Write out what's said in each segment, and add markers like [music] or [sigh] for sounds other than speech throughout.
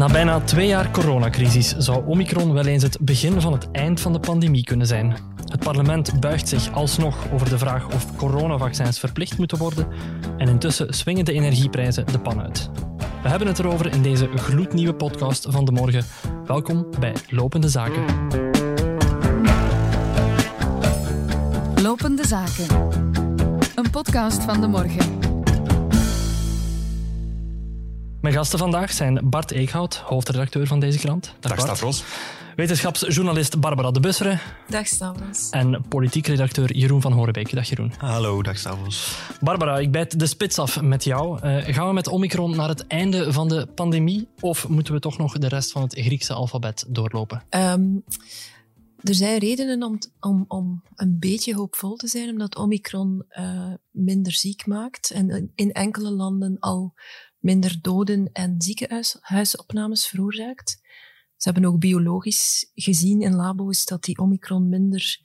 Na bijna twee jaar coronacrisis zou Omicron wel eens het begin van het eind van de pandemie kunnen zijn. Het parlement buigt zich alsnog over de vraag of coronavaccins verplicht moeten worden en intussen swingen de energieprijzen de pan uit. We hebben het erover in deze gloednieuwe podcast van de morgen. Welkom bij Lopende Zaken. Lopende Zaken. Een podcast van de morgen. Mijn gasten vandaag zijn Bart Eekhout, hoofdredacteur van deze krant. Dag, Dag Stavros. Wetenschapsjournalist Barbara de Busseren. Dag Stavros. En politiek redacteur Jeroen van Horebeek. Dag Jeroen. Hallo, dag Stavros. Barbara, ik bijt de spits af met jou. Uh, gaan we met Omicron naar het einde van de pandemie of moeten we toch nog de rest van het Griekse alfabet doorlopen? Um, er zijn redenen om, om, om een beetje hoopvol te zijn, omdat Omicron uh, minder ziek maakt en in enkele landen al minder doden en ziekenhuisopnames veroorzaakt. Ze hebben ook biologisch gezien in labo's dat die omicron minder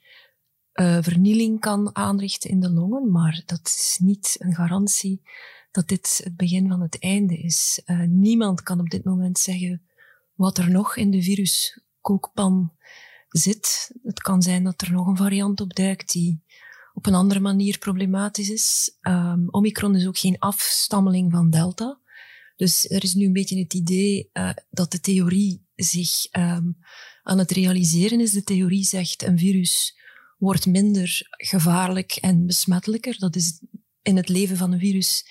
uh, vernieling kan aanrichten in de longen, maar dat is niet een garantie dat dit het begin van het einde is. Uh, niemand kan op dit moment zeggen wat er nog in de viruskookpan zit. Het kan zijn dat er nog een variant opduikt die op een andere manier problematisch is. Um, Omicron is ook geen afstammeling van Delta. Dus er is nu een beetje het idee uh, dat de theorie zich um, aan het realiseren is. De theorie zegt een virus wordt minder gevaarlijk en besmettelijker. Dat is in het leven van een virus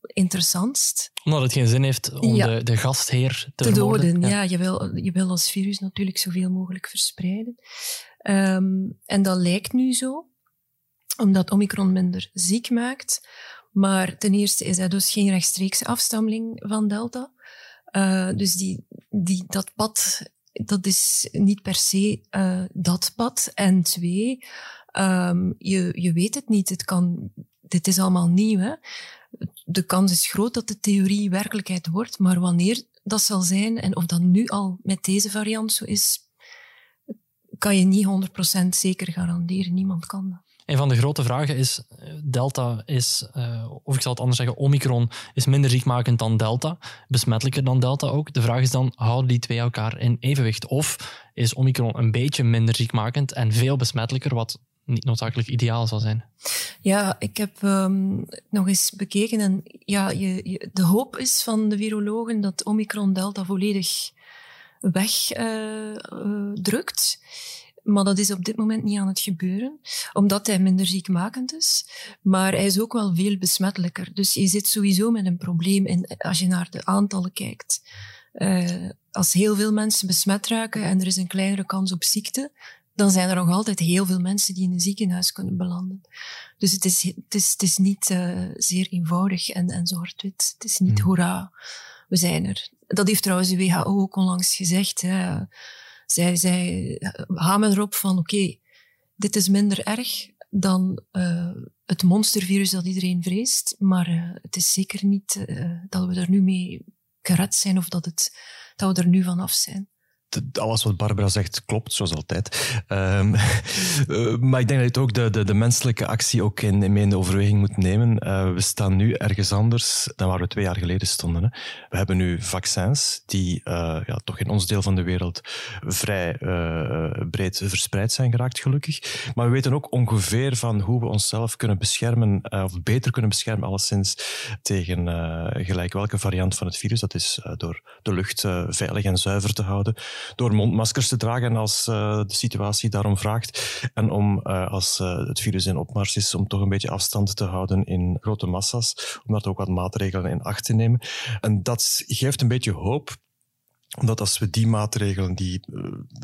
interessantst. Omdat het geen zin heeft om de, de, gastheer te, te doden. Ja, je, wil, je wil als virus natuurlijk zoveel mogelijk verspreiden. Um, en dat lijkt nu zo, omdat Omicron minder ziek maakt. Maar ten eerste is hij dus geen rechtstreekse afstammeling van Delta. Uh, dus die, die, dat pad, dat is niet per se uh, dat pad. En twee, um, je, je weet het niet. Het kan, dit is allemaal nieuw. Hè? De kans is groot dat de theorie werkelijkheid wordt, maar wanneer dat zal zijn en of dat nu al met deze variant zo is, kan je niet 100% zeker garanderen. Niemand kan dat. Een van de grote vragen is, eh, Delta is, uh, of ik zal het anders zeggen, Omicron is minder ziekmakend dan Delta, besmettelijker dan Delta ook. De vraag is dan, houden die twee elkaar in evenwicht? Of is Omicron een beetje minder ziekmakend en veel besmettelijker, wat niet noodzakelijk ideaal zal zijn? Ja, ik heb um, nog eens bekeken en ja, je, de hoop is van de virologen dat Omicron Delta volledig wegdrukt. Uh, maar dat is op dit moment niet aan het gebeuren, omdat hij minder ziekmakend is. Maar hij is ook wel veel besmettelijker. Dus je zit sowieso met een probleem in, als je naar de aantallen kijkt. Uh, als heel veel mensen besmet raken en er is een kleinere kans op ziekte, dan zijn er nog altijd heel veel mensen die in een ziekenhuis kunnen belanden. Dus het is, het is, het is niet uh, zeer eenvoudig en, en zwart-wit. Het is niet mm. hoera, we zijn er. Dat heeft trouwens de WHO ook onlangs gezegd. Hè zij, zij hamen erop van oké, dit is minder erg dan uh, het monstervirus dat iedereen vreest, maar uh, het is zeker niet uh, dat we er nu mee gered zijn of dat, het, dat we er nu vanaf zijn alles wat Barbara zegt klopt, zoals altijd. Um, [laughs] maar ik denk dat je ook de, de, de, menselijke actie ook in, in, de overweging moet nemen. Uh, we staan nu ergens anders dan waar we twee jaar geleden stonden. Hè. We hebben nu vaccins die uh, ja, toch in ons deel van de wereld vrij breed verspreid zijn geraakt, gelukkig. Maar we weten ook ongeveer van hoe we onszelf kunnen beschermen, of beter kunnen beschermen, alleszins tegen gelijk welke variant van het virus. Dat is door de lucht veilig en zuiver te houden door mondmaskers te dragen als uh, de situatie daarom vraagt. En om, uh, als uh, het virus in opmars is, om toch een beetje afstand te houden in grote massa's. Om daar ook wat maatregelen in acht te nemen. En dat geeft een beetje hoop omdat als we die maatregelen, die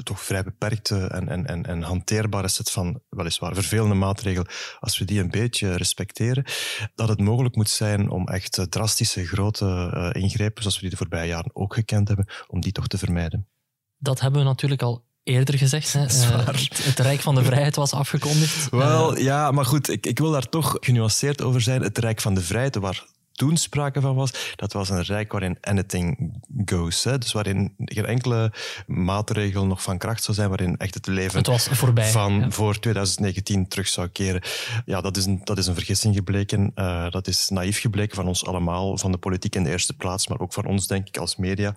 toch vrij beperkte en, en, en, en hanteerbare set van weliswaar vervelende maatregelen, als we die een beetje respecteren, dat het mogelijk moet zijn om echt drastische grote ingrepen, zoals we die de voorbije jaren ook gekend hebben, om die toch te vermijden dat hebben we natuurlijk al eerder gezegd. Hè? [laughs] Uh, het, Rijk van de Vrijheid was afgekondigd. Wel, uh, ja, maar goed, ik, ik wil daar toch genuanceerd over zijn. Het Rijk van de Vrijheid, waar toen sprake van was, dat was een rijk waarin anything goes. Hè? Dus waarin geen enkele maatregel nog van kracht zou zijn, waarin echt het leven het was voorbij, van ja. voor 2019 terug zou keren. Ja, dat is een, dat is een vergissing gebleken. Uh, dat is naïef gebleken van ons allemaal, van de politiek in de eerste plaats, maar ook van ons, denk ik, als media.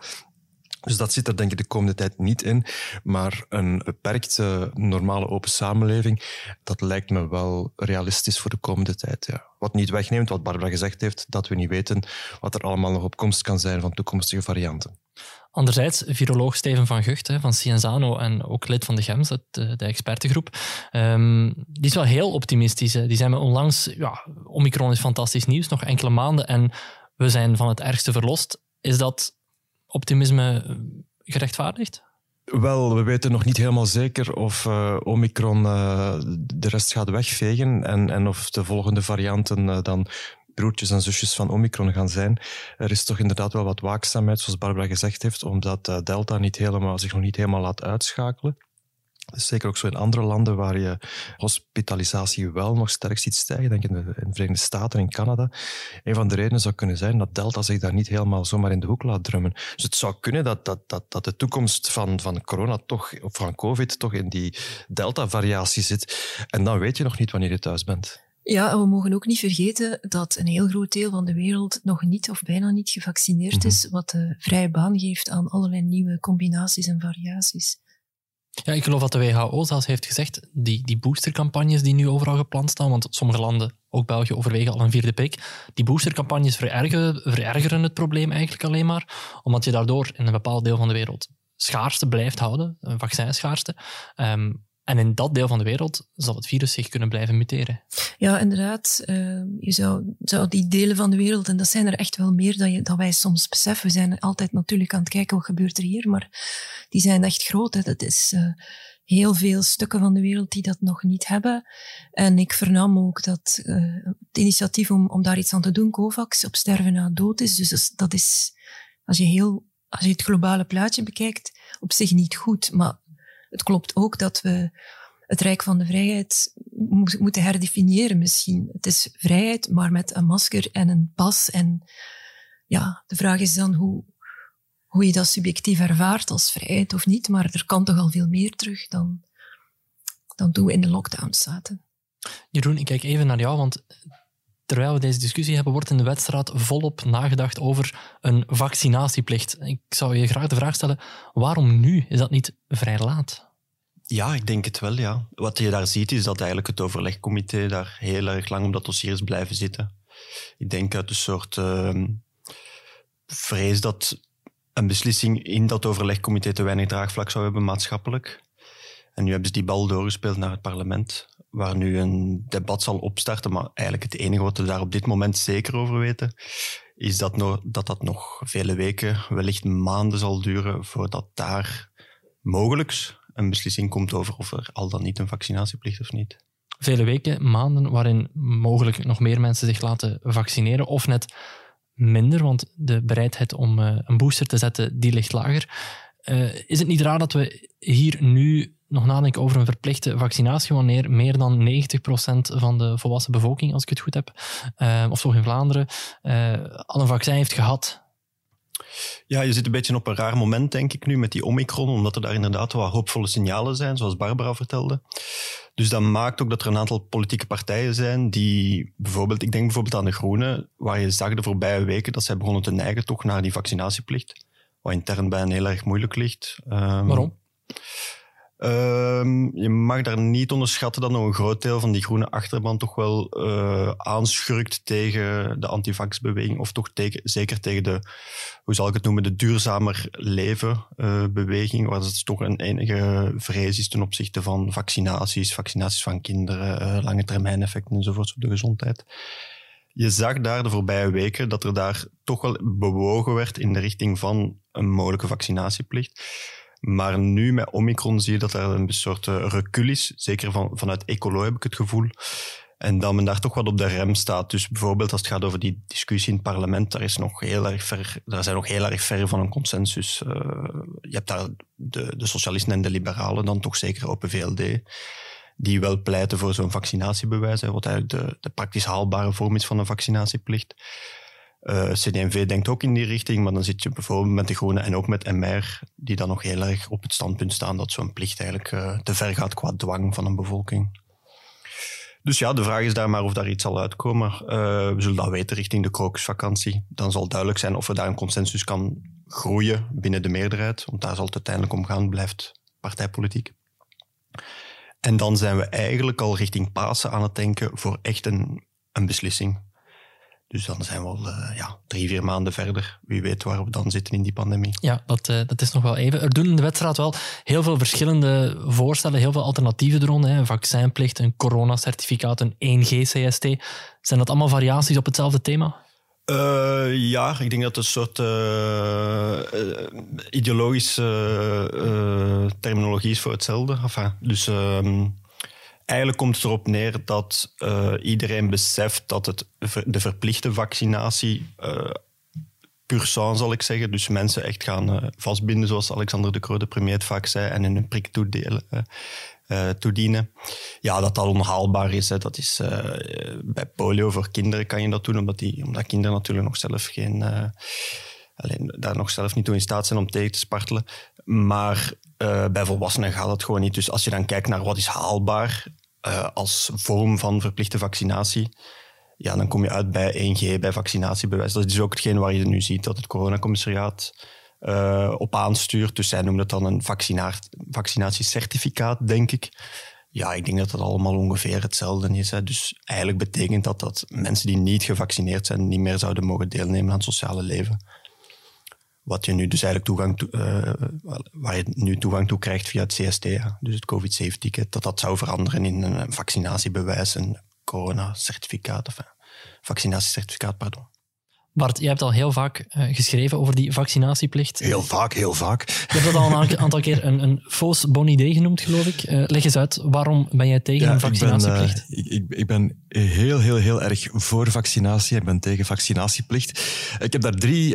Dus dat zit er denk ik de komende tijd niet in. Maar een beperkte, normale open samenleving, dat lijkt me wel realistisch voor de komende tijd. Ja. Wat niet wegneemt, wat Barbara gezegd heeft, dat we niet weten wat er allemaal nog op komst kan zijn van toekomstige varianten. Anderzijds, viroloog Steven van Gucht van Cienzano en ook lid van de GEMS, de, de expertengroep, um, die is wel heel optimistisch. Die zei me onlangs, ja, Omicron is fantastisch nieuws, nog enkele maanden en we zijn van het ergste verlost. Is dat optimisme eh, gerechtvaardigd? Wel, we weten nog niet helemaal zeker of uh, Omicron uh, de rest gaat wegvegen en, en of de volgende varianten dan broertjes en zusjes van Omicron gaan zijn. Er is toch inderdaad wel wat waakzaamheid, zoals Barbara gezegd heeft, omdat Delta niet helemaal, zich nog niet helemaal laat uitschakelen. Dat is zeker ook zo in andere landen waar je hospitalisatie wel nog sterk ziet stijgen. Denk in de, in de Verenigde Staten en in Canada. Een van de redenen zou kunnen zijn dat Delta zich daar niet helemaal zomaar in de hoek laat drummen. Dus het zou kunnen dat, dat, dat, dat de toekomst van, van corona toch, of van COVID toch in die Delta-variatie zit. En dan weet je nog niet wanneer je thuis bent. Ja, en we mogen ook niet vergeten dat een heel groot deel van de wereld nog niet of bijna niet gevaccineerd is, mhm. wat de vrije baan geeft aan allerlei nieuwe combinaties en variaties. Ja, ik geloof dat de WHO zelfs heeft gezegd, die, die boostercampagnes die nu overal gepland staan, want sommige landen, ook België, overwegen al een vierde prik, die boostercampagnes verergeren, verergeren het probleem eigenlijk alleen maar, omdat je daardoor in een bepaald deel van de wereld schaarste blijft houden, een vaccinschaarste. Um, en in dat deel van de wereld zal het virus zich kunnen blijven muteren. Ja, inderdaad. Uh, je zou, die delen van de wereld, en dat zijn er echt wel meer dan, je, wij soms beseffen. We zijn altijd natuurlijk aan het kijken wat gebeurt er hier, maar die zijn echt groot. Hè. Dat is uh, heel veel stukken van de wereld die dat nog niet hebben. En ik vernam ook dat uh, het initiatief om, om daar iets aan te doen, COVAX, op sterven na dood is. Dus dat is, als je, heel, als je het globale plaatje bekijkt, op zich niet goed. Maar het klopt ook dat we het Rijk van de Vrijheid moeten herdefiniëren misschien. Het is vrijheid, maar met een masker en een pas. En ja, de vraag is dan hoe, hoe je dat subjectief ervaart als vrijheid of niet. Maar er kan toch al veel meer terug dan, dan toen we in de lockdown zaten. Jeroen, ik kijk even naar jou, want terwijl we deze discussie hebben, wordt in de wedstrijd volop nagedacht over een vaccinatieplicht. Ik zou je graag de vraag stellen, waarom nu? Is dat niet vrij laat? Ja, ik denk het wel, ja. Wat je daar ziet, is dat eigenlijk het overlegcomité daar heel erg lang op dat dossier is blijven zitten. Ik denk uit een soort uh, vrees dat een beslissing in dat overlegcomité te weinig draagvlak zou hebben maatschappelijk. En nu hebben ze die bal doorgespeeld naar het parlement waar nu een debat zal opstarten. Maar eigenlijk het enige wat we daar op dit moment zeker over weten, is dat dat, dat nog vele weken, wellicht maanden zal duren voordat daar mogelijk een beslissing komt over of er al dan niet een vaccinatieplicht of niet. Vele weken, maanden waarin mogelijk nog meer mensen zich laten vaccineren of net minder, want de bereidheid om eh, een booster te zetten, die ligt lager. Uh, is het niet raar dat we hier nu nog nadenken over een verplichte vaccinatie wanneer meer dan 90% van de volwassen bevolking, als ik het goed heb, uh, of toch in Vlaanderen, uh, al een vaccin heeft gehad. Ja, je zit een beetje op een raar moment, denk ik, nu met die Omicron, omdat er daar inderdaad wel hoopvolle signalen zijn, zoals Barbara vertelde. Dus dat maakt ook dat er een aantal politieke partijen zijn die bijvoorbeeld, ik denk bijvoorbeeld aan de Groenen, waar je zag de voorbije weken dat zij begonnen te neigen toch naar die vaccinatieplicht, wat intern bij hen heel erg moeilijk ligt. Um, Waarom? Um, je mag daar niet onderschatten dat nog een groot deel van die groene achterban toch wel uh, aanschurkt tegen de antivaxbeweging, of toch zeker tegen de, hoe zal ik het noemen, de duurzamer leven uh, beweging, waar het toch een enige vrees is ten opzichte van vaccinaties, vaccinaties van kinderen, uh, lange termijn effecten enzovoorts op de gezondheid. Je zag daar de voorbije weken dat er daar toch wel bewogen werd in de richting van een mogelijke vaccinatieplicht. Maar nu met Omicron zie je dat er een soort uh, recul is. Zeker van, vanuit ecolo heb ik het gevoel. En dat men daar toch wat op de rem staat. Dus bijvoorbeeld als het gaat over die discussie in het parlement, daar, is nog heel erg ver, daar zijn nog heel erg ver van een consensus. Uh, je hebt daar de, de socialisten en de liberalen dan toch zeker Open VLD, die wel pleiten voor zo'n vaccinatiebewijs, wat eigenlijk de, de praktisch haalbare vorm is van een vaccinatieplicht. Eh, CD&V denkt ook in die richting, maar dan zit je bijvoorbeeld met de Groenen en ook met MR, die dan nog heel erg op het standpunt staan dat zo'n plicht eigenlijk uh, te ver gaat qua dwang van een bevolking. Dus ja, de vraag is daar maar of daar iets zal uitkomen. Uh, we zullen dat weten richting de krokusvakantie. Dan zal duidelijk zijn of er daar een consensus kan groeien binnen de meerderheid, want daar zal het uiteindelijk om gaan, blijft partijpolitiek. En dan zijn we eigenlijk al richting Pasen aan het denken voor echt een, een beslissing. Dus dan zijn we al uh, ja, drie, vier maanden verder. Wie weet waar we dan zitten in die pandemie. Ja, dat, uh, dat is nog wel even. Er doen in de wedstrijd wel heel veel verschillende voorstellen, heel veel alternatieven erom. Hè. Een vaccinplicht, een coronacertificaat, een 1G-CST. Zijn dat allemaal variaties op hetzelfde thema? Uh, ja, ik denk dat het een soort ideologische terminologie is voor hetzelfde. Enfin, dus ehm, Eigenlijk komt het erop neer dat uh, iedereen beseft dat het, de verplichte vaccinatie uh, pur sang, zal ik zeggen, dus mensen echt gaan uh, vastbinden, zoals Alexander de Croo, de premier, het vaak zei, en een prik toedelen, toedienen. Ja, dat dat onhaalbaar is. Hè. Dat is bij polio voor kinderen kan je dat doen, omdat, die, omdat kinderen natuurlijk nog zelf geen... Alleen daar nog zelf niet toe in staat zijn om tegen te spartelen. Maar uh, bij volwassenen gaat dat gewoon niet. Dus als je dan kijkt naar wat is haalbaar uh, als vorm van verplichte vaccinatie, ja, dan kom je uit bij 1G, bij vaccinatiebewijs. Dat is ook hetgeen waar je nu ziet dat het coronacommissariaat uh, op aanstuurt. Dus zij noemen het dan een vaccinatiecertificaat, denk ik. Ja, ik denk dat dat allemaal ongeveer hetzelfde is. Hè. Dus eigenlijk betekent dat dat mensen die niet gevaccineerd zijn niet meer zouden mogen deelnemen aan het sociale leven. Wat je nu dus eigenlijk toegang toe, uh, waar je nu toegang toe krijgt via het CST, dus het COVID-safe-ticket, dat dat zou veranderen in een vaccinatiebewijs, een corona-certificaat of een vaccinatiecertificaat, pardon. Bart, jij hebt al heel vaak uh, geschreven over die vaccinatieplicht. Heel vaak, heel vaak. Je hebt dat al een [laughs] aantal keer een, een faux bon idee genoemd, geloof ik. Uh, leg eens uit, waarom ben jij tegen ja, een vaccinatieplicht? Ik ben, uh, ik, ik, ben heel, heel, heel erg voor vaccinatie. Ik ben tegen vaccinatieplicht. Ik heb daar drie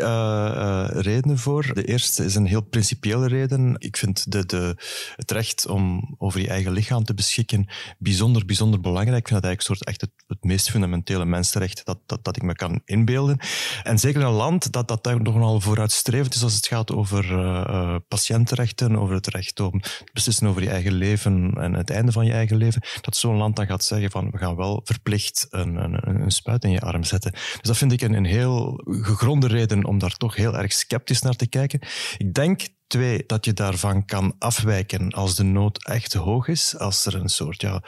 redenen voor. De eerste is een heel principiële reden. Ik vind de, de, het recht om over je eigen lichaam te beschikken bijzonder, bijzonder belangrijk. Ik vind dat eigenlijk soort echt het, het meest fundamentele mensenrecht dat, dat, dat ik me kan inbeelden. En zeker een land dat, dat daar nogal vooruitstrevend is als het gaat over uh, patiëntenrechten, over het recht om te beslissen over je eigen leven en het einde van je eigen leven, dat zo'n land dan gaat zeggen van we gaan wel verplicht een, een, een spuit in je arm zetten. Dus dat vind ik een, een heel gegronde reden om daar toch heel erg sceptisch naar te kijken. Ik denk Twee, dat je daarvan kan afwijken als de nood echt hoog is. Als er een soort ja,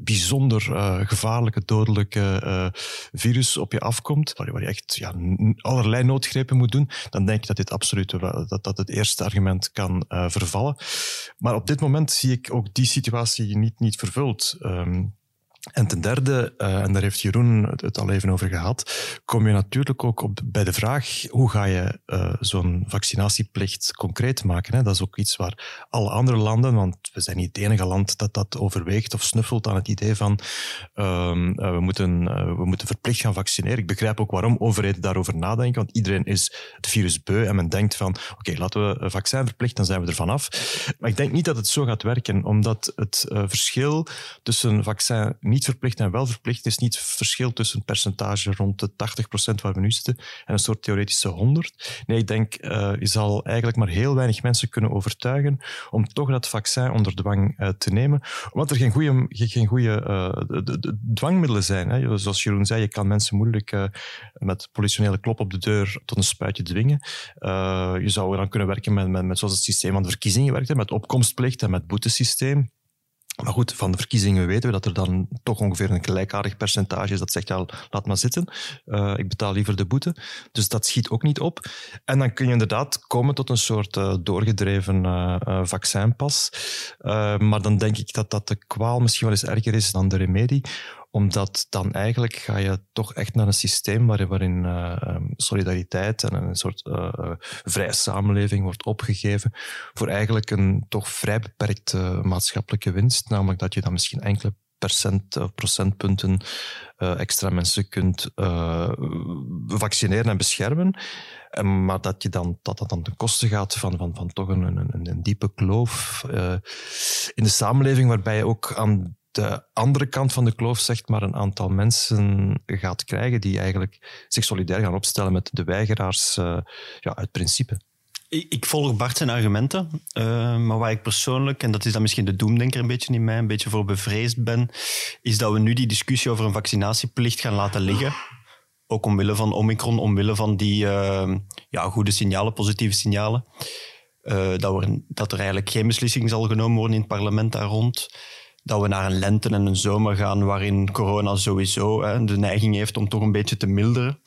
bijzonder uh, gevaarlijke, dodelijke uh, virus op je afkomt, waar je, waar je echt ja, allerlei noodgrepen moet doen, dan denk ik dat dit absoluut dat, dat het eerste argument kan vervallen. Maar op dit moment zie ik ook die situatie niet, niet vervuld. Um, en ten derde, uh, en daar heeft Jeroen het al even over gehad, kom je natuurlijk ook op, bij de vraag hoe ga je uh, zo'n vaccinatieplicht concreet maken. Hè? Dat is ook iets waar alle andere landen, want we zijn niet het enige land dat dat overweegt of snuffelt aan het idee van uh, we, moeten, we moeten verplicht gaan vaccineren. Ik begrijp ook waarom overheden daarover nadenken, want iedereen is het virus beu en men denkt van oké, laten we vaccin verplichten, dan zijn we er vanaf. Maar ik denk niet dat het zo gaat werken, omdat het verschil tussen vaccin niet verplicht en wel verplicht is niet het verschil tussen een percentage rond de 80% waar we nu zitten en een soort theoretische 100. Nee, ik denk, uh, je zal eigenlijk maar heel weinig mensen kunnen overtuigen om toch dat vaccin onder dwang uh, te nemen, omdat er geen goede, geen de dwangmiddelen zijn. Hè. Zoals Jeroen zei, je kan mensen moeilijk met politionele klop op de deur tot een spuitje dwingen. je zou dan kunnen werken met, met, met zoals het systeem van de verkiezingen werkt, met opkomstplicht en met boetesysteem. Maar goed, van de verkiezingen weten we dat er dan toch ongeveer een gelijkaardig percentage is dat zegt, ja, laat maar zitten, uh, ik betaal liever de boete. Dus dat schiet ook niet op. En dan kun je inderdaad komen tot een soort uh, doorgedreven uh, vaccinpas. maar dan denk ik dat dat de kwaal misschien wel eens erger is dan de remedie, omdat dan eigenlijk ga je toch echt naar een systeem waarin, waarin uh, solidariteit en een soort uh, vrije samenleving wordt opgegeven voor eigenlijk een toch vrij beperkte maatschappelijke winst. Namelijk dat je dan misschien enkele percent of procentpunten extra mensen kunt vaccineren en beschermen. Maar dat, je dan, dat dat dan ten koste gaat van, van, van toch een, een, een diepe kloof in de samenleving, waarbij je ook aan de andere kant van de kloof zegt maar een aantal mensen gaat krijgen die eigenlijk zich solidair gaan opstellen met de weigeraars uh, ja, uit principe. Ik, volg Bart zijn argumenten, uh, maar waar ik persoonlijk, en dat is dan misschien de doemdenker een beetje in mij, een beetje voor bevreesd ben, is dat we nu die discussie over een vaccinatieplicht gaan laten liggen. Ook omwille van Omicron, omwille van die uh, ja, goede signalen, positieve signalen. Dat, er, dat er eigenlijk geen beslissing zal genomen worden in het parlement daar rond. Dat we naar een lente en een zomer gaan waarin corona sowieso hè, de neiging heeft om toch een beetje te milderen.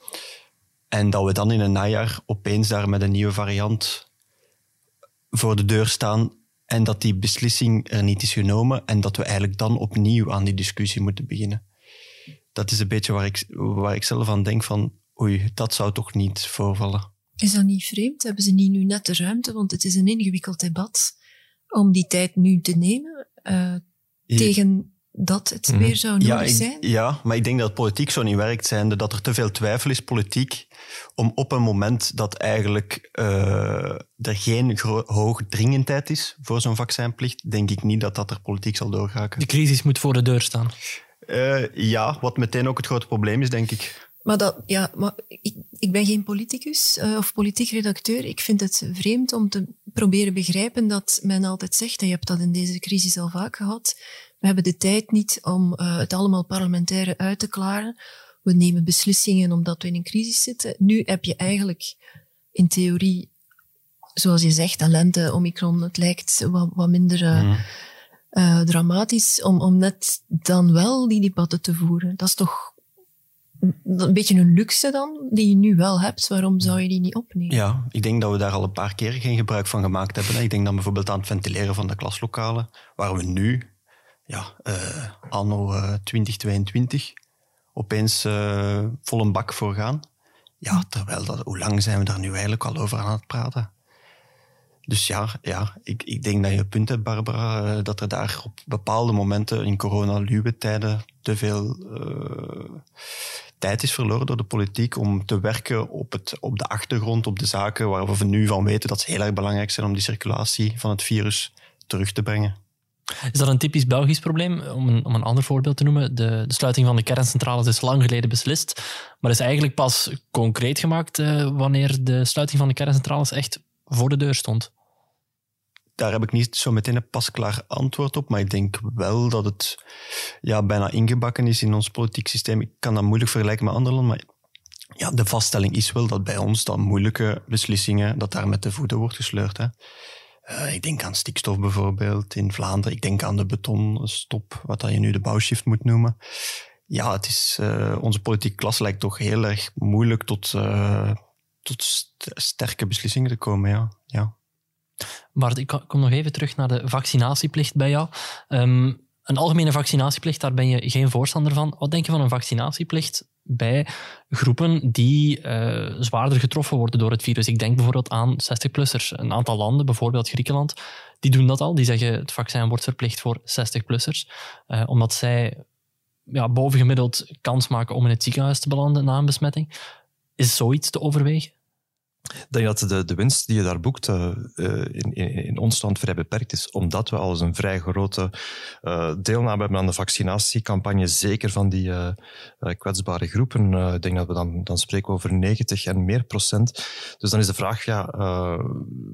En dat we dan in een najaar opeens daar met een nieuwe variant voor de deur staan en dat die beslissing er niet is genomen en dat we eigenlijk dan opnieuw aan die discussie moeten beginnen. Dat is een beetje waar ik, waar ik zelf aan denk van, oei, dat zou toch niet voorvallen. Is dat niet vreemd? Hebben ze niet nu net de ruimte? Want het is een ingewikkeld debat om die tijd nu te nemen uh, tegen dat het mhm. weer zou nodig ja, zijn? Ja, maar ik denk dat politiek zo niet werkt, zijnde dat er te veel twijfel is, politiek, om op een moment dat eigenlijk uh, er geen hoge dringendheid is voor zo'n vaccinplicht, denk ik niet dat dat er politiek zal doorgaan. De crisis moet voor de deur staan. Uh, ja, wat meteen ook het grote probleem is, denk ik. Maar, dat, ja, maar ik, ik ben geen politicus uh, of politiek redacteur. Ik vind het vreemd om te proberen begrijpen dat men altijd zegt, en je hebt dat in deze crisis al vaak gehad, we hebben de tijd niet om uh, het allemaal parlementaire uit te klaren. We nemen beslissingen omdat we in een crisis zitten. Nu heb je eigenlijk in theorie, zoals je zegt, een lente, omicron, het lijkt wat, wat minder uh, uh, dramatisch om, om net dan wel die debatten te voeren. Dat is toch een beetje een luxe dan, die je nu wel hebt. Waarom zou je die niet opnemen? Ja, ik denk dat we daar al een paar keer geen gebruik van gemaakt hebben. Ik denk dan bijvoorbeeld aan het ventileren van de klaslokalen, waar we nu ja, uh, anno uh, 2022 opeens uh, vol een bak voor gaan. Ja, terwijl dat, hoe lang zijn we daar nu eigenlijk al over aan het praten? Dus ja, ja ik, ik denk dat je punt hebt, Barbara, uh, dat er daar op bepaalde momenten in corona-luwe tijden te veel tijd is verloren door de politiek om te werken op, het, op de achtergrond, op de zaken waar we nu van weten dat ze heel erg belangrijk zijn om die circulatie van het virus terug te brengen. Is dat een typisch Belgisch probleem? Om een, om een ander voorbeeld te noemen. De, de, sluiting van de kerncentrales is lang geleden beslist, maar is eigenlijk pas concreet gemaakt uh, wanneer de sluiting van de kerncentrales echt voor de deur stond. Daar heb ik niet zo meteen een pasklaar antwoord op, maar ik denk wel dat het ja, bijna ingebakken is in ons politiek systeem. Ik kan dat moeilijk vergelijken met andere landen, maar ja, de vaststelling is wel dat bij ons dan moeilijke beslissingen, dat daar met de voeten wordt gesleurd. Hè. Uh, ik denk aan stikstof bijvoorbeeld in Vlaanderen. Ik denk aan de betonstop, wat dat je nu de bouwshift moet noemen. Ja, het is, uh, onze politieke klasse lijkt toch heel erg moeilijk tot, uh, tot st sterke beslissingen te komen. Ja. ja. Bart, ik kom nog even terug naar de vaccinatieplicht bij jou. Um, een algemene vaccinatieplicht, daar ben je geen voorstander van. Wat denk je van een vaccinatieplicht bij groepen die uh, zwaarder getroffen worden door het virus? Ik denk bijvoorbeeld aan 60-plussers. Een aantal landen, bijvoorbeeld Griekenland, die doen dat al. Die zeggen het vaccin wordt verplicht voor 60-plussers, uh, omdat zij ja, bovengemiddeld kans maken om in het ziekenhuis te belanden na een besmetting. Is zoiets te overwegen? Ik denk dat de, de winst die je daar boekt uh, in, in, in, ons land vrij beperkt is, omdat we al eens een vrij grote uh, deelname hebben aan de vaccinatiecampagne, zeker van die kwetsbare groepen. ik denk dat we dan, dan spreken over 90 en meer procent. Dus dan is de vraag, ja,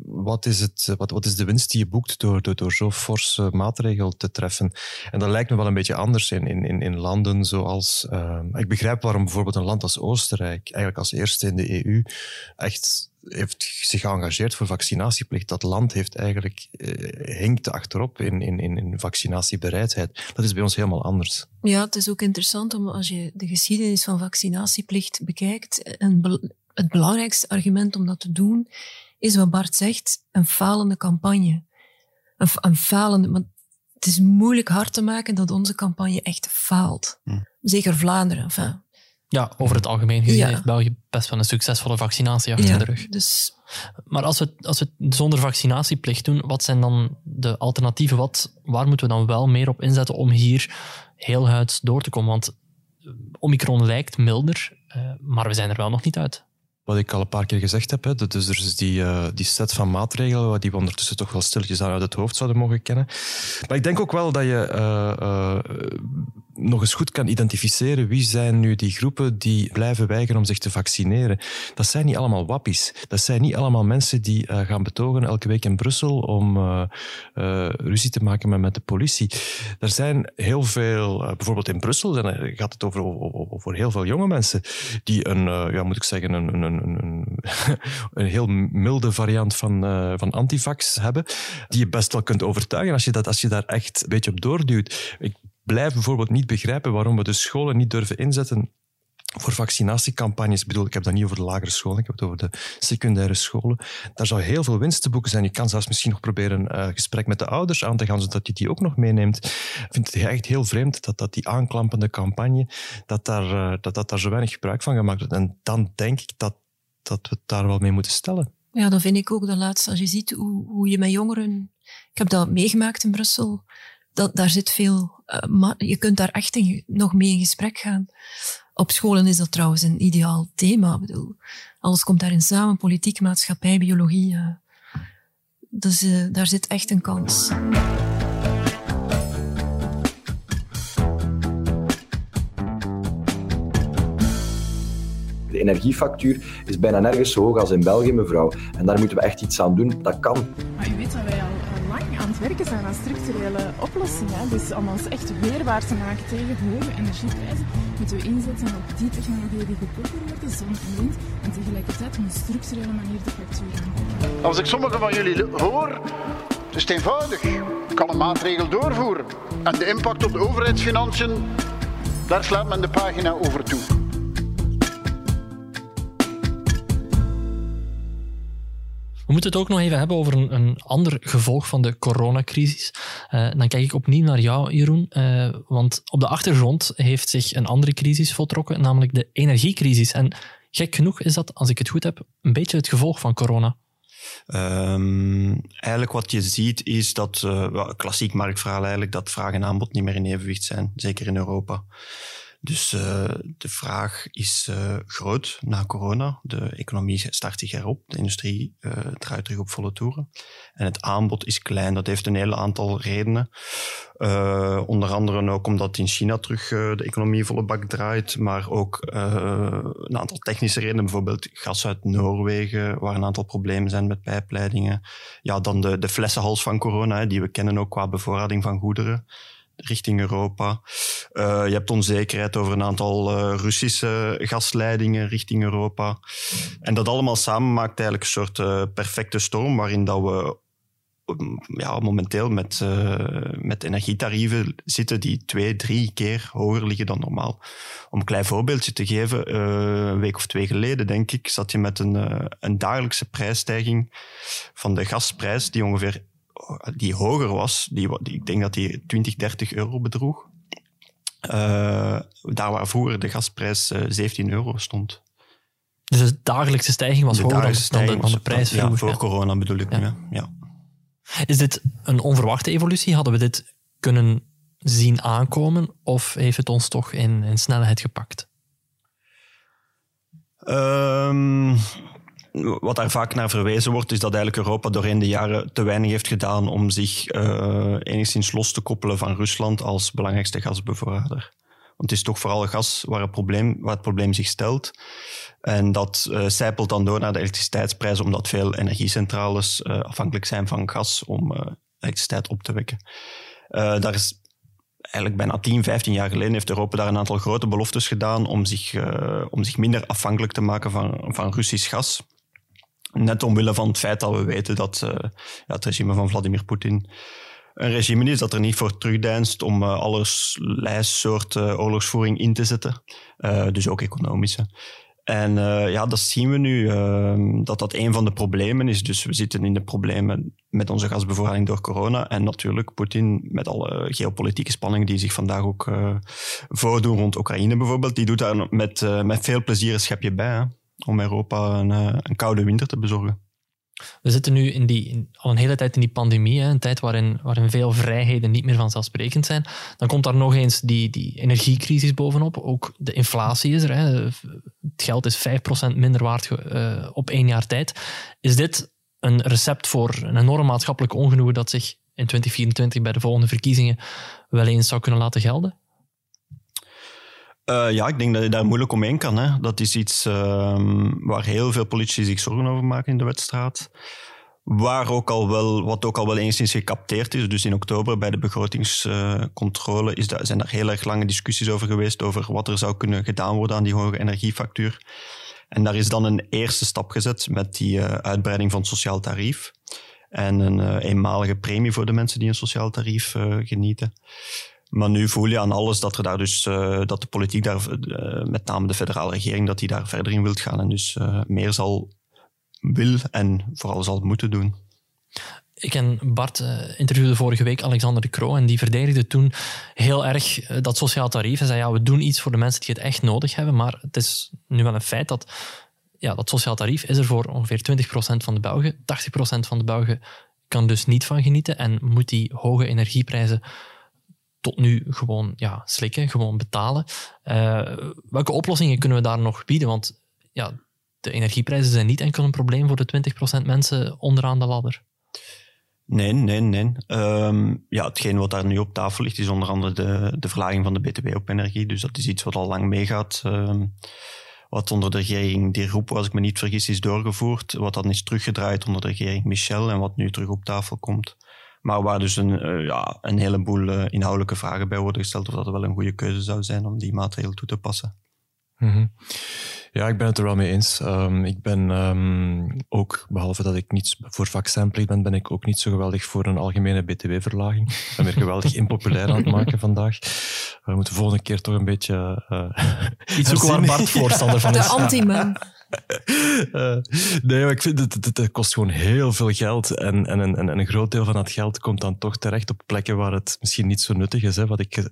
wat, is het, wat, wat is de winst die je boekt door, door, zo'n forse maatregel te treffen? En dat lijkt me wel een beetje anders in, in, in landen zoals... ik begrijp waarom bijvoorbeeld een land als Oostenrijk, eigenlijk als eerste in de EU, echt heeft zich geëngageerd voor vaccinatieplicht. Dat land heeft eigenlijk, eh, hinkt achterop in, in, in vaccinatiebereidheid. Dat is bij ons helemaal anders. Ja, het is ook interessant om als je de geschiedenis van vaccinatieplicht bekijkt. En het belangrijkste argument om dat te doen is wat Bart zegt, een falende campagne. Een, een falende, maar het is moeilijk hard te maken dat onze campagne echt faalt. Hm. Zeker Vlaanderen. Enfin, ja, over het algemeen gezien ja. heeft België best wel een succesvolle vaccinatie achter ja, de rug. Dus... Maar als we, als we het zonder vaccinatieplicht doen, wat zijn dan de alternatieven? Wat, waar moeten we dan wel meer op inzetten om hier heel huids door te komen? Want Omicron lijkt milder, uh, maar we zijn er wel nog niet uit wat ik al een paar keer gezegd heb. Hè. Dus er is die, uh, die set van maatregelen die we ondertussen toch wel stilletjes uit het hoofd zouden mogen kennen. Maar ik denk ook wel dat je uh, uh, nog eens goed kan identificeren wie zijn nu die groepen die blijven weigeren om zich te vaccineren. Dat zijn niet allemaal wappies. Dat zijn niet allemaal mensen die uh, gaan betogen elke week in Brussel om uh, uh, ruzie te maken met, met de politie. Er zijn heel veel, bijvoorbeeld in Brussel, dan gaat het over, heel veel jonge mensen die een, ja, moet ik zeggen, een, een, een, een [laughs] heel milde variant van, van antivax hebben, die je best wel kunt overtuigen als je, dat, als je daar echt een beetje op doorduwt. Ik blijf bijvoorbeeld niet begrijpen waarom we de scholen niet durven inzetten voor vaccinatiecampagnes. Ik bedoel, ik heb dat niet over de lagere scholen, ik heb het over de secundaire scholen. Daar zou heel veel winst te boeken zijn. Je kan zelfs misschien nog proberen een uh, gesprek met de ouders aan te gaan, zodat je die ook nog meeneemt. Ik vind het echt heel vreemd dat, dat die aanklampende campagne, dat daar, uh, dat, dat daar zo weinig gebruik van gemaakt wordt. En dan denk ik dat, dat we het daar wel mee moeten stellen. Ja, dat vind ik ook de laatste. Als je ziet hoe, hoe je met jongeren... Ik heb dat meegemaakt in Brussel. Dat, daar zit veel uh, je kunt daar echt in, nog mee in gesprek gaan. Op scholen is dat trouwens een ideaal thema. Ik bedoel, alles komt daarin samen, politiek, maatschappij, biologie. Uh, dus uh, daar zit echt een kans. De energiefactuur is bijna nergens zo hoog als in België, mevrouw. En daar moeten we echt iets aan doen. Dat kan. Maar u weet dat wij al het werken zijn aan structurele oplossingen. Dus om ons echt weerbaar te maken tegen hoge energieprijzen, moeten we inzetten op die technologieën die goedkoper worden, zon en wind, en tegelijkertijd op een structurele manier de factuur aanpakken. Als ik sommige van jullie hoor, het is eenvoudig. Ik kan een maatregel doorvoeren. En de impact op de overheidsfinanciën, daar slaat men de pagina over toe. We moeten het ook nog even hebben over een, een ander gevolg van de coronacrisis. Uh, dan kijk ik opnieuw naar jou, Jeroen. Uh, want op de achtergrond heeft zich een andere crisis voltrokken, namelijk de energiecrisis. En gek genoeg is dat, als ik het goed heb, een beetje het gevolg van corona. Um, eigenlijk wat je ziet is dat, uh, klassiek marktverhaal eigenlijk, dat vraag en aanbod niet meer in evenwicht zijn, zeker in Europa. Dus uh, de vraag is uh, groot na corona. De economie start zich erop. De industrie uh, draait terug op volle toeren. En het aanbod is klein. Dat heeft een heel aantal redenen. onder andere ook omdat in China terug de economie volle bak draait. Maar ook een aantal technische redenen. Bijvoorbeeld gas uit Noorwegen, waar een aantal problemen zijn met pijpleidingen. Ja, dan de, de flessenhals van corona, die we kennen ook qua bevoorrading van goederen richting Europa. Uh, je hebt onzekerheid over een aantal uh, Russische gasleidingen richting Europa. En dat allemaal samen maakt eigenlijk een soort uh, perfecte storm waarin dat we ja, momenteel met, met energietarieven zitten die twee, drie keer hoger liggen dan normaal. Om een klein voorbeeldje te geven, een week of twee geleden, denk ik, zat je met een, een dagelijkse prijsstijging van de gasprijs die ongeveer die hoger was, die, ik denk dat die 20, 30 euro bedroeg. Uh, daar waar vroeger de gasprijs uh, eh, 17 euro stond. Dus de dagelijkse stijging was hoger dan, de, dan de prijs Ja, voor corona bedoel ik. Ja. ja. Is dit een onverwachte evolutie? Hadden we dit kunnen zien aankomen of heeft het ons toch in, in snelheid gepakt? Um, wat daar vaak naar verwezen wordt, is dat eigenlijk Europa doorheen de jaren te weinig heeft gedaan om zich uh, enigszins los te koppelen van Rusland als belangrijkste gasbevoorrader. Want het is toch vooral gas waar het probleem, waar het probleem zich stelt. En dat uh, zijpelt dan door naar de elektriciteitsprijs, omdat veel energiecentrales uh, afhankelijk zijn van gas om elektriciteit op te wekken. daar is eigenlijk bijna 10, 15 jaar geleden heeft Europa daar een aantal grote beloftes gedaan om zich, om zich minder afhankelijk te maken van, van Russisch gas. Net omwille van het feit dat we weten dat ja, het regime van Vladimir Poetin een regime is dat er niet voor terugdeinst om uh, allerlei soorten oorlogsvoering in te zetten. Uh, dus ook economische. En ja, dat zien we nu, ehm, dat dat een van de problemen is. Dus we zitten in de problemen met onze gasbevoorrading door corona. En natuurlijk Poetin met alle geopolitieke spanningen die zich vandaag ook voordoen rond Oekraïne bijvoorbeeld. Die doet daar met, met veel plezier een schepje bij. Hè? Om Europa een, eh, een koude winter te bezorgen. We zitten nu in die, al een hele tijd in die pandemie, een tijd waarin, waarin veel vrijheden niet meer vanzelfsprekend zijn. Dan komt daar nog eens die, die energiecrisis bovenop. Ook de inflatie is er. Hè. Het geld is 5% minder waard uh, op één jaar tijd. Is dit een recept voor een enorm maatschappelijk ongenoegen dat zich in 2024 bij de volgende verkiezingen wel eens zou kunnen laten gelden? Uh, ja, ik denk dat je daar moeilijk omheen kan. Hè. Dat is iets uh, waar heel veel politici zich zorgen over maken in de wedstrijd. Waar ook al wel, wat ook al wel enigszins gecapteerd is. Dus in oktober bij de begrotingscontrole is daar, zijn er heel erg lange discussies over geweest. Over wat er zou kunnen gedaan worden aan die hoge energiefactuur. En daar is dan een eerste stap gezet met die uh, uitbreiding van het sociaal tarief. En een uh, eenmalige premie voor de mensen die een sociaal tarief genieten. Maar nu voel je aan alles dat er daar dus dat de politiek daar, met name de federale regering, dat die daar verder in wilt gaan en dus meer zal wil en vooral zal moeten doen. Ik en Bart interviewde vorige week Alexander de Croo en die verdedigde toen heel erg dat sociaal tarief. Hij zei, ja, we doen iets voor de mensen die het echt nodig hebben, maar het is nu wel een feit dat ja, dat sociaal tarief is er voor ongeveer 20% van de Belgen. 80% van de Belgen kan dus niet van genieten en moet die hoge energieprijzen tot nu gewoon ja, slikken, gewoon betalen. Uh, welke oplossingen kunnen we daar nog bieden? Want ja, de energieprijzen zijn niet enkel een probleem voor de 20% mensen onderaan de ladder. Nee, nee, nee. Um, ja, hetgeen wat daar nu op tafel ligt, is onder andere de, de verlaging van de BTW op energie. Dus dat is iets wat al lang meegaat. Um, wat onder de regering Die Roep, als ik me niet vergis, is doorgevoerd. Wat dan is teruggedraaid onder de regering Michel en wat nu terug op tafel komt. Maar waar dus een, uh, ja, een heleboel uh, inhoudelijke vragen bij worden gesteld of dat wel een goede keuze zou zijn om die maatregel toe te passen. Mm -hmm. Ja, ik ben het er wel mee eens. Um, ik ben um, ook, behalve dat ik niet voor vakcijnplicht ben, ben ik ook niet zo geweldig voor een algemene btw-verlaging. Ik ben weer geweldig [laughs] impopulair aan het maken vandaag. We moeten de volgende keer toch een beetje... Uh, Iets zoeken waar Bart [laughs] voorstander van is. De anti-man. Uh, nee, maar ik vind het, het, kost gewoon heel veel geld. En, en, en, en, een groot deel van dat geld komt dan toch terecht op plekken waar het misschien niet zo nuttig is. Hè. Wat ik,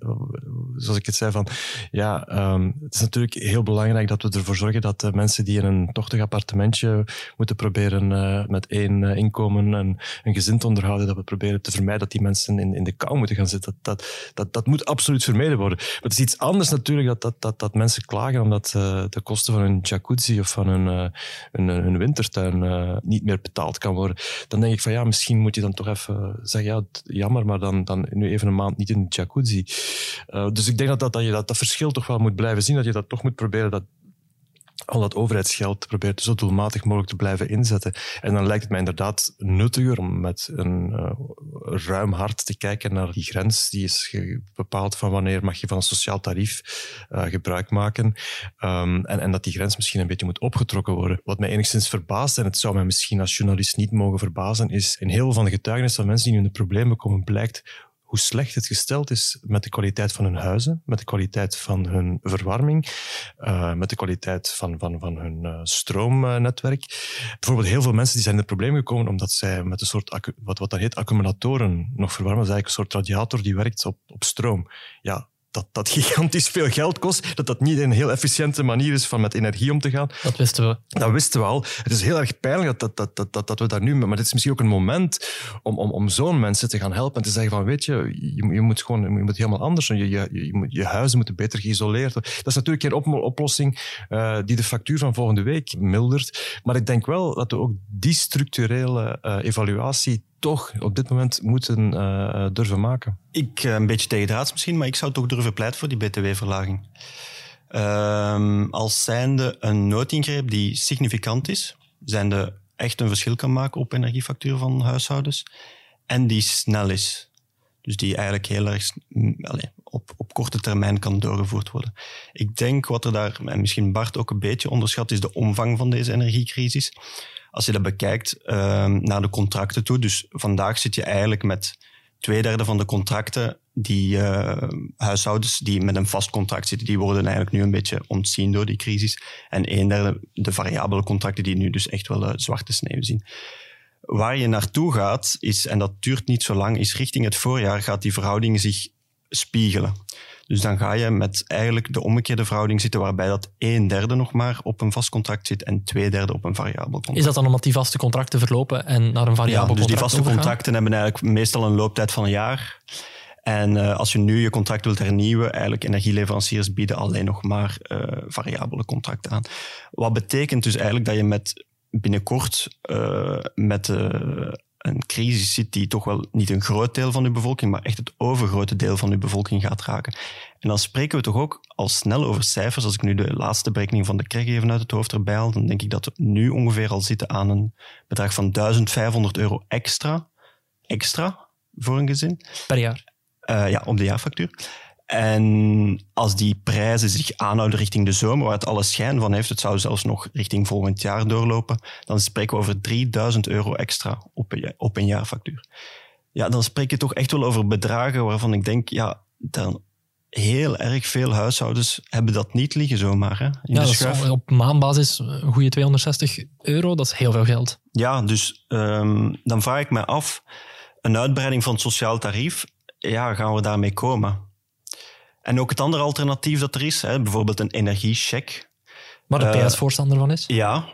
zoals ik het zei, van ja, um, het is natuurlijk heel belangrijk dat we ervoor zorgen dat de mensen die in een tochtig appartementje moeten proberen uh, met één uh, inkomen en een gezin te onderhouden, dat we proberen te vermijden dat die mensen in, in de kou moeten gaan zitten. Dat, dat, dat, dat moet absoluut vermeden worden. Maar het is iets anders natuurlijk dat, dat, dat, dat mensen klagen omdat de kosten van hun jacuzzi of van van hun, hun, wintertuin uh, niet meer betaald kan worden. Dan denk ik van ja, misschien moet je dan toch even zeggen, ja, jammer, maar dan, dan nu even een maand niet in de jacuzzi. Dus ik denk dat, dat, dat je dat, dat verschil toch wel moet blijven zien, dat je dat toch moet proberen dat al dat overheidsgeld probeert zo doelmatig mogelijk te blijven inzetten. En dan lijkt het mij inderdaad nuttiger om met een uh, ruim hart te kijken naar die grens. Die is bepaald van wanneer mag je van een sociaal tarief uh, gebruik maken. Um, en, en dat die grens misschien een beetje moet opgetrokken worden. Wat mij enigszins verbaast, en het zou mij misschien als journalist niet mogen verbazen, is in heel veel van de getuigenissen van mensen die in de problemen komen, blijkt hoe slecht het gesteld is met de kwaliteit van hun huizen, met de kwaliteit van hun verwarming, uh, met de kwaliteit van, van, van hun uh, stroomnetwerk. Bijvoorbeeld heel veel mensen die zijn in het probleem gekomen omdat zij met een soort, wat, wat dat heet, accumulatoren nog verwarmen. Dat is eigenlijk een soort radiator die werkt op, op stroom. Ja, dat dat gigantisch veel geld kost, dat dat niet een heel efficiënte manier is van met energie om te gaan. Dat wisten we. Dat wisten we al. Het is heel erg pijnlijk dat, dat, dat, dat, dat we daar nu... Maar dit is misschien ook een moment om, om, om zo'n mensen te gaan helpen en te zeggen van, weet je, je, je moet gewoon je moet helemaal anders doen. Je, je, je, moet, je huizen moeten beter geïsoleerd worden. Dat is natuurlijk geen op, oplossing uh, die de factuur van volgende week mildert. Maar ik denk wel dat we ook die structurele uh, evaluatie toch op dit moment moeten uh, durven maken? Ik, uh, een beetje tegendraads misschien, maar ik zou toch durven pleiten voor die btw-verlaging. Uh, als zijnde een noodingreep die significant is, zijnde echt een verschil kan maken op energiefactuur van huishoudens, en die snel is. Dus die eigenlijk heel erg op, op korte termijn kan doorgevoerd worden. Ik denk wat er daar, en misschien Bart ook een beetje onderschat, is de omvang van deze energiecrisis als je dat bekijkt uh, naar de contracten toe. Dus vandaag zit je eigenlijk met twee derde van de contracten die uh, huishoudens die met een vast contract zitten, die worden eigenlijk nu een beetje ontzien door die crisis. En een derde de variabele contracten die nu dus echt wel uh, zwarte sneeuw zien. Waar je naartoe gaat, is, en dat duurt niet zo lang, is richting het voorjaar gaat die verhouding zich spiegelen. Dus dan ga je met eigenlijk de omgekeerde verhouding zitten, waarbij dat een derde nog maar op een vast contract zit en twee derde op een variabel contract. Is dat dan omdat die vaste contracten verlopen en naar een variabel ja, dus contract die vaste overgaan? contracten hebben eigenlijk meestal een looptijd van een jaar. En uh, als je nu je contract wilt hernieuwen, eigenlijk energieleveranciers bieden alleen nog maar uh, variabele contracten aan. Wat betekent dus eigenlijk dat je met binnenkort uh, met een crisis zit die toch wel niet een groot deel van uw bevolking, maar echt het overgrote deel van uw bevolking gaat raken. En dan spreken we toch ook al snel over cijfers. Als ik nu de laatste berekening van de KREG even uit het hoofd erbij haal, dan denk ik dat we nu ongeveer al zitten aan een bedrag van 1500 euro extra, extra voor een gezin. Per jaar? Uh, ja, op de jaarfactuur. En als die prijzen zich aanhouden richting de zomer, waar het alle schijn van heeft, het zou zelfs nog richting volgend jaar doorlopen, dan spreken we over 3000 euro extra op een, op een jaarfactuur. Ja, dan spreek je toch echt wel over bedragen waarvan ik denk, ja, dan heel erg veel huishoudens hebben dat niet liggen zomaar. Hè, in ja, de schuif. op maandbasis een goede 260 euro, dat is heel veel geld. Ja, dus um, dan vraag ik me af, een uitbreiding van het sociaal tarief, ja, gaan we daarmee komen? En ook het andere alternatief dat er is, hè, bijvoorbeeld een energiecheck. Waar de PS voorstander van is? Ja.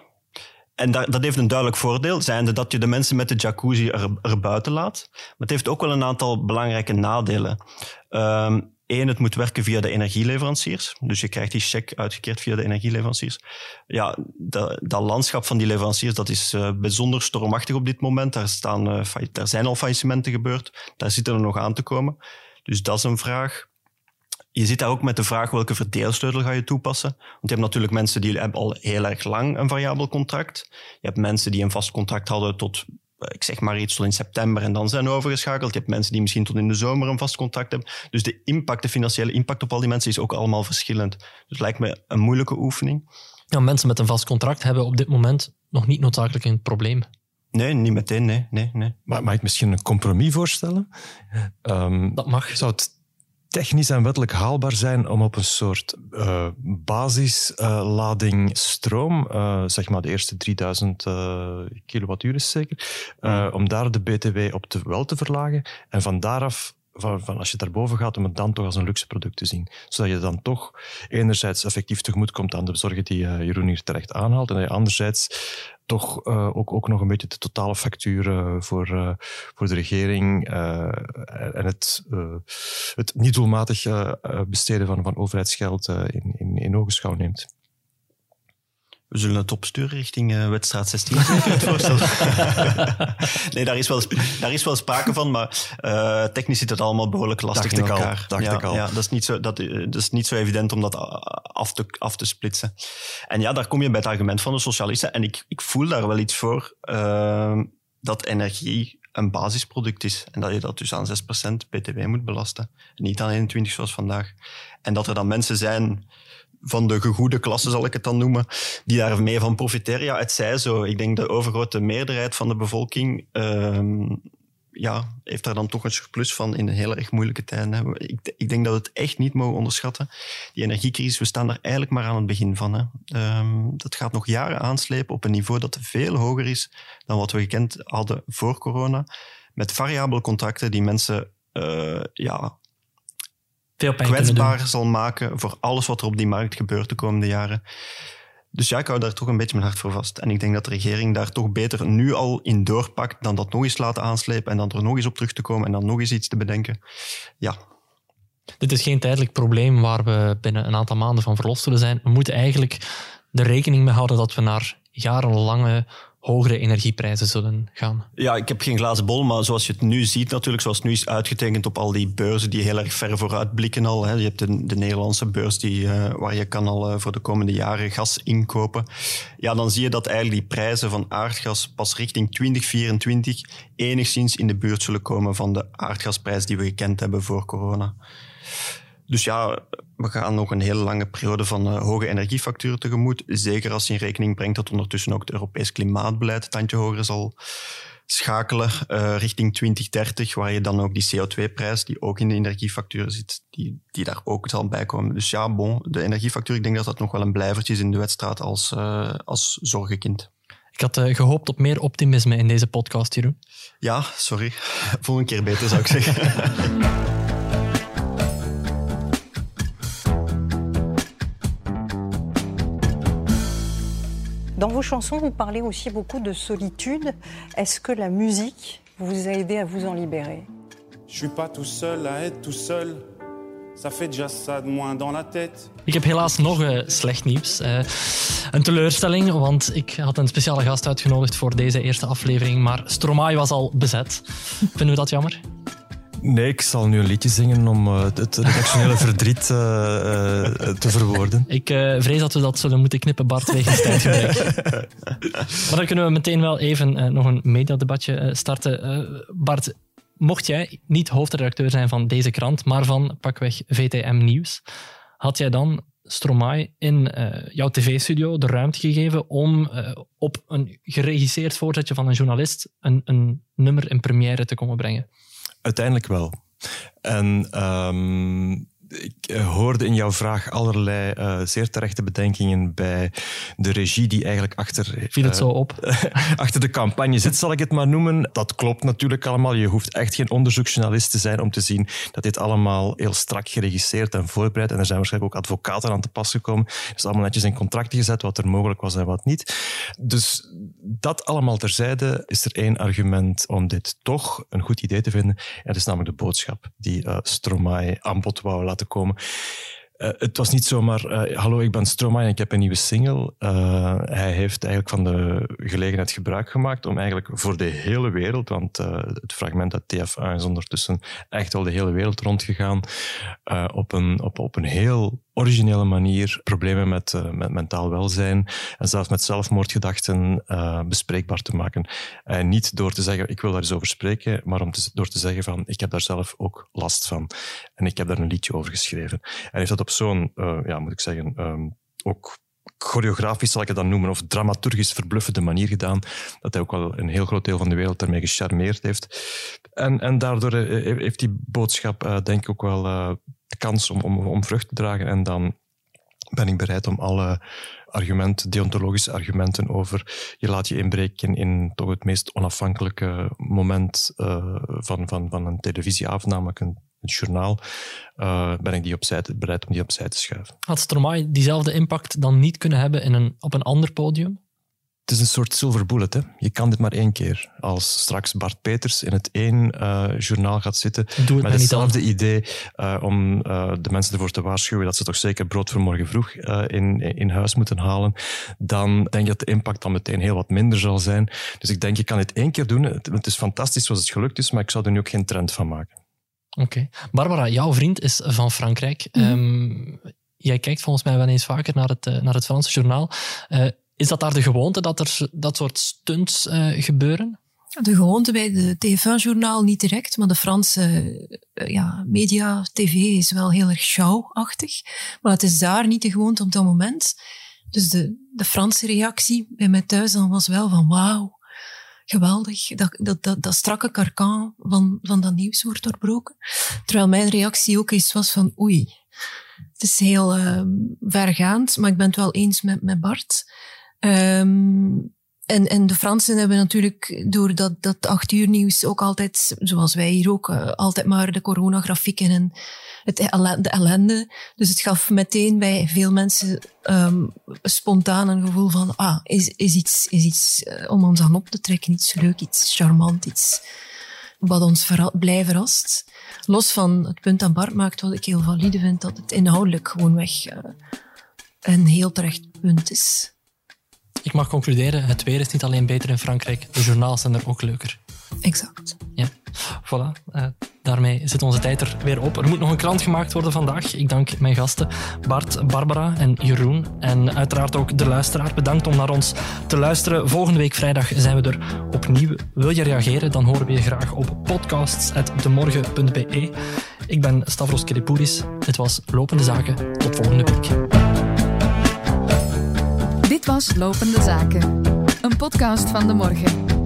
En dat, dat heeft een duidelijk voordeel, zijnde dat je de mensen met de jacuzzi er, er buiten laat. Maar het heeft ook wel een aantal belangrijke nadelen. Eén, ehm, het moet werken via de energieleveranciers. Dus je krijgt die check uitgekeerd via de energieleveranciers. Ja, dat, dat landschap van die leveranciers dat is uh, bijzonder stormachtig op dit moment. Daar, staan, uh, daar zijn al faillissementen gebeurd. Daar zitten er nog aan te komen. Dus dat is een vraag je zit daar ook met de vraag welke verdeelsleutel ga je toepassen. Want je hebt natuurlijk mensen die hebben al heel erg lang een variabel contract. Je hebt mensen die een vast contract hadden tot, eh, ik zeg maar iets, tot in september en dan zijn overgeschakeld. Je hebt mensen die misschien tot in de zomer een vast contract hebben. Dus de impact, de financiële impact op al die mensen is ook allemaal verschillend. Dus het lijkt me een moeilijke oefening. Ja, mensen met een vast contract hebben op dit moment nog niet noodzakelijk een probleem. Nee, niet meteen, nee. nee, nee. Maar mag ik misschien een compromis voorstellen? Um, dat mag. Zou het technisch en wettelijk haalbaar zijn om op een soort uh, basislading uh, stroom, uh, zeg maar de eerste 3000 kilowattuur is zeker, om daar de BTW op te, wel te verlagen en van daaraf van, van, als je daarboven gaat, om het dan toch als een luxe product te zien. Zodat je dan toch enerzijds effectief tegemoet komt aan de zorgen die Jeroen hier terecht aanhaalt, en dat je anderzijds toch uh, ook, ook nog een beetje de totale factuur uh, voor, uh, voor de regering en het, het niet doelmatig besteden van, van overheidsgeld in, in, in ogenschouw neemt. We zullen het opsturen richting uh, wedstrijd 16, het voorstel. [laughs] nee, daar is, wel, daar is wel sprake van, maar uh, technisch zit het allemaal behoorlijk lastig dacht in elkaar. Al, dacht ja, ik al. Ja, dat, is niet zo, dat, dat is niet zo evident om dat af te, af te splitsen. En ja, daar kom je bij het argument van de socialisten. En ik, ik voel daar wel iets voor, uh, dat energie een basisproduct is. En dat je dat dus aan 6% btw moet belasten. En niet aan 21 zoals vandaag. En dat er dan mensen zijn van de gegoede klasse, zal ik het dan noemen, die daar mee van profiteren. Ja, het zij zo. Ik denk de overgrote meerderheid van de bevolking um, ja, heeft daar dan toch een surplus van in heel erg moeilijke tijden. Ik, ik, denk dat we het echt niet mogen onderschatten. Die energiecrisis, we staan daar eigenlijk maar aan het begin van. Hè. Um, dat gaat nog jaren aanslepen op een niveau dat veel hoger is dan wat we gekend hadden voor corona. Met variabele contracten die mensen uh, ja, veel kwetsbaar zal maken voor alles wat er op die markt gebeurt de komende jaren. Dus ja, ik hou daar toch een beetje mijn hart voor vast. En ik denk dat de regering daar toch beter nu al in doorpakt dan dat nog eens laten aanslepen en dan er nog eens op terug te komen en dan nog eens iets te bedenken. Ja. Dit is geen tijdelijk probleem waar we binnen een aantal maanden van verlost zullen zijn. We moeten eigenlijk er rekening mee houden dat we naar jarenlange hogere energieprijzen zullen gaan. Ja, ik heb geen glazen bol, maar zoals je het nu ziet natuurlijk, zoals nu is uitgetekend op al die beurzen die heel erg ver vooruit blikken al. Hè. Je hebt de, de Nederlandse beurs die, uh, waar je kan al uh, voor de komende jaren gas inkopen. Ja, dan zie je dat eigenlijk die prijzen van aardgas pas richting 2024 enigszins in de buurt zullen komen van de aardgasprijs die we gekend hebben voor corona. Dus ja, we gaan nog een hele lange periode van uh, hoge energiefacturen tegemoet. Zeker als je in rekening brengt dat ondertussen ook het Europees klimaatbeleid een tandje hoger zal schakelen uh, richting 2030, waar je dan ook die CO2-prijs, die ook in de energiefacturen zit, die, die daar ook zal bijkomen. Dus ja, bon, de energiefactuur, ik denk dat dat nog wel een blijvertje is in de wedstrijd als, uh, als zorgenkind. Ik had uh, gehoopt op meer optimisme in deze podcast, Jeroen. Ja, sorry. [laughs] Volgende keer beter, zou ik zeggen. [laughs] Dans vos chansons, vous parlez aussi beaucoup de solitude. Est-ce que la musique vous a aidé à vous en libérer? Je suis pas tout seul à être tout seul. Ça fait déjà ça de moins dans la tête. Ik heb helaas nog uh, slecht nieuws. Uh, een teleurstelling, want ik had een speciale gast uitgenodigd voor deze eerste aflevering, maar Stromae was al bezet. Vinden we dat jammer? Nee, ik zal nu een liedje zingen om uh, het redactionele verdriet te verwoorden. Ik vrees dat we dat zullen moeten knippen, Bart, wegens tijdgebrek. maar dan kunnen we meteen wel even nog een mediadebatje starten. Bart, mocht jij niet hoofdredacteur zijn van deze krant, maar van pakweg VTM Nieuws, had jij dan Stromae in jouw tv-studio de ruimte gegeven om op een geregisseerd voorzetje van een journalist een, een nummer in première te komen brengen? Uiteindelijk wel. En um, ik eh, hoorde in jouw vraag allerlei uh, zeer terechte bedenkingen bij de regie die eigenlijk achter... Viel het uh, zo op? [laughs] achter de campagne zit, zal ik het maar noemen. Dat klopt natuurlijk allemaal. Je hoeft echt geen onderzoeksjournalist te zijn om te zien dat dit allemaal heel strak geregisseerd en voorbereid. En er zijn waarschijnlijk ook advocaten aan te pas gekomen. Het is allemaal netjes in contracten gezet, wat er mogelijk was en wat niet. Dus dat allemaal terzijde is er één argument om dit toch een goed idee te vinden. En dat is namelijk de boodschap die uh, Stromae aan bod wou laten komen. Uh, het was niet zomaar, uh, hallo, ik ben Stromae en ik heb een nieuwe single. Uh, hij heeft eigenlijk van de gelegenheid gebruik gemaakt om eigenlijk voor de hele wereld, want het fragment uit TF1 is ondertussen echt wel de hele wereld rondgegaan, op, een, op, op een heel originele manier problemen met, uh, met mentaal welzijn en zelfs met zelfmoordgedachten uh, bespreekbaar te maken. En niet door te zeggen, ik wil daar eens over spreken, maar om door te zeggen van, ik heb daar zelf ook last van. En ik heb daar een liedje over geschreven. En heeft dat op zo'n, uh, ja, moet ik zeggen, um, ook choreografisch zal ik het dan noemen, of dramaturgisch verbluffende manier gedaan, dat hij ook wel een heel groot deel van de wereld daarmee gecharmeerd heeft. En, en daardoor heeft die boodschap, denk ik, ook wel de kans om, om, vrucht te dragen. En dan ben ik bereid om alle argumenten, deontologische argumenten over je laat je inbreken in toch het meest onafhankelijke moment uh, van, van, van een televisieavond, namelijk een, journaal, uh, ben ik die opzij, bereid om die opzij te schuiven. Had Stromae diezelfde impact dan niet kunnen hebben in een, op een ander podium? Het is een soort silver bullet. Hè. Je kan dit maar één keer. Als straks Bart Peters in het één uh, journaal gaat zitten met hetzelfde idee uh, om uh, de mensen ervoor te waarschuwen dat ze toch zeker brood voor morgen vroeg in, in huis moeten halen, dan denk ik dat de impact dan meteen heel wat minder zal zijn. Dus ik denk, je kan het één keer doen. Het, het is fantastisch zoals het gelukt is, maar ik zou er nu ook geen trend van maken. Oké. Okay. Barbara, jouw vriend is van Frankrijk. Mm -hmm. um, jij kijkt volgens mij wel eens vaker naar het, naar het Franse journaal. Uh, is dat daar de gewoonte dat er dat soort stunts uh, gebeuren? De gewoonte bij de TV-journaal niet direct, maar de Franse uh, ja, media, tv is wel heel erg show-achtig. Maar het is daar niet de gewoonte op dat moment. Dus de, de Franse reactie bij mij thuis dan was wel van wauw, geweldig. Dat, dat, dat, dat strakke karkan van, van dat nieuws wordt doorbroken. Terwijl mijn reactie ook eens was van oei, het is heel uh, vergaand, maar ik ben het wel eens met, met Bart. Um, en, en de Fransen hebben natuurlijk door dat, dat acht uur nieuws ook altijd, zoals wij hier ook, uh, altijd maar de coronagrafieken en het, de ellende. Dus het gaf meteen bij veel mensen um, spontaan een gevoel van, ah, is, is iets, is iets uh, om ons aan op te trekken, iets leuk, iets charmant, iets wat ons verra blij verrast. Los van het punt dat Bart maakt, wat ik heel valide vind, dat het inhoudelijk gewoonweg uh, een heel terecht punt is. Ik mag concluderen, het weer is niet alleen beter in Frankrijk, de journaals zijn er ook leuker. Exact. Ja, voilà. Uh, daarmee zit onze tijd er weer op. Er moet nog een krant gemaakt worden vandaag. Ik dank mijn gasten Bart, Barbara en Jeroen. En uiteraard ook de luisteraar. Bedankt om naar ons te luisteren. Volgende week vrijdag zijn we er opnieuw. Wil je reageren? Dan horen we je graag op podcasts.demorgen.be. Ik ben Stavros Keripouris. Dit was Lopende Zaken. Tot volgende week. Dit was Lopende Zaken, een podcast van de morgen.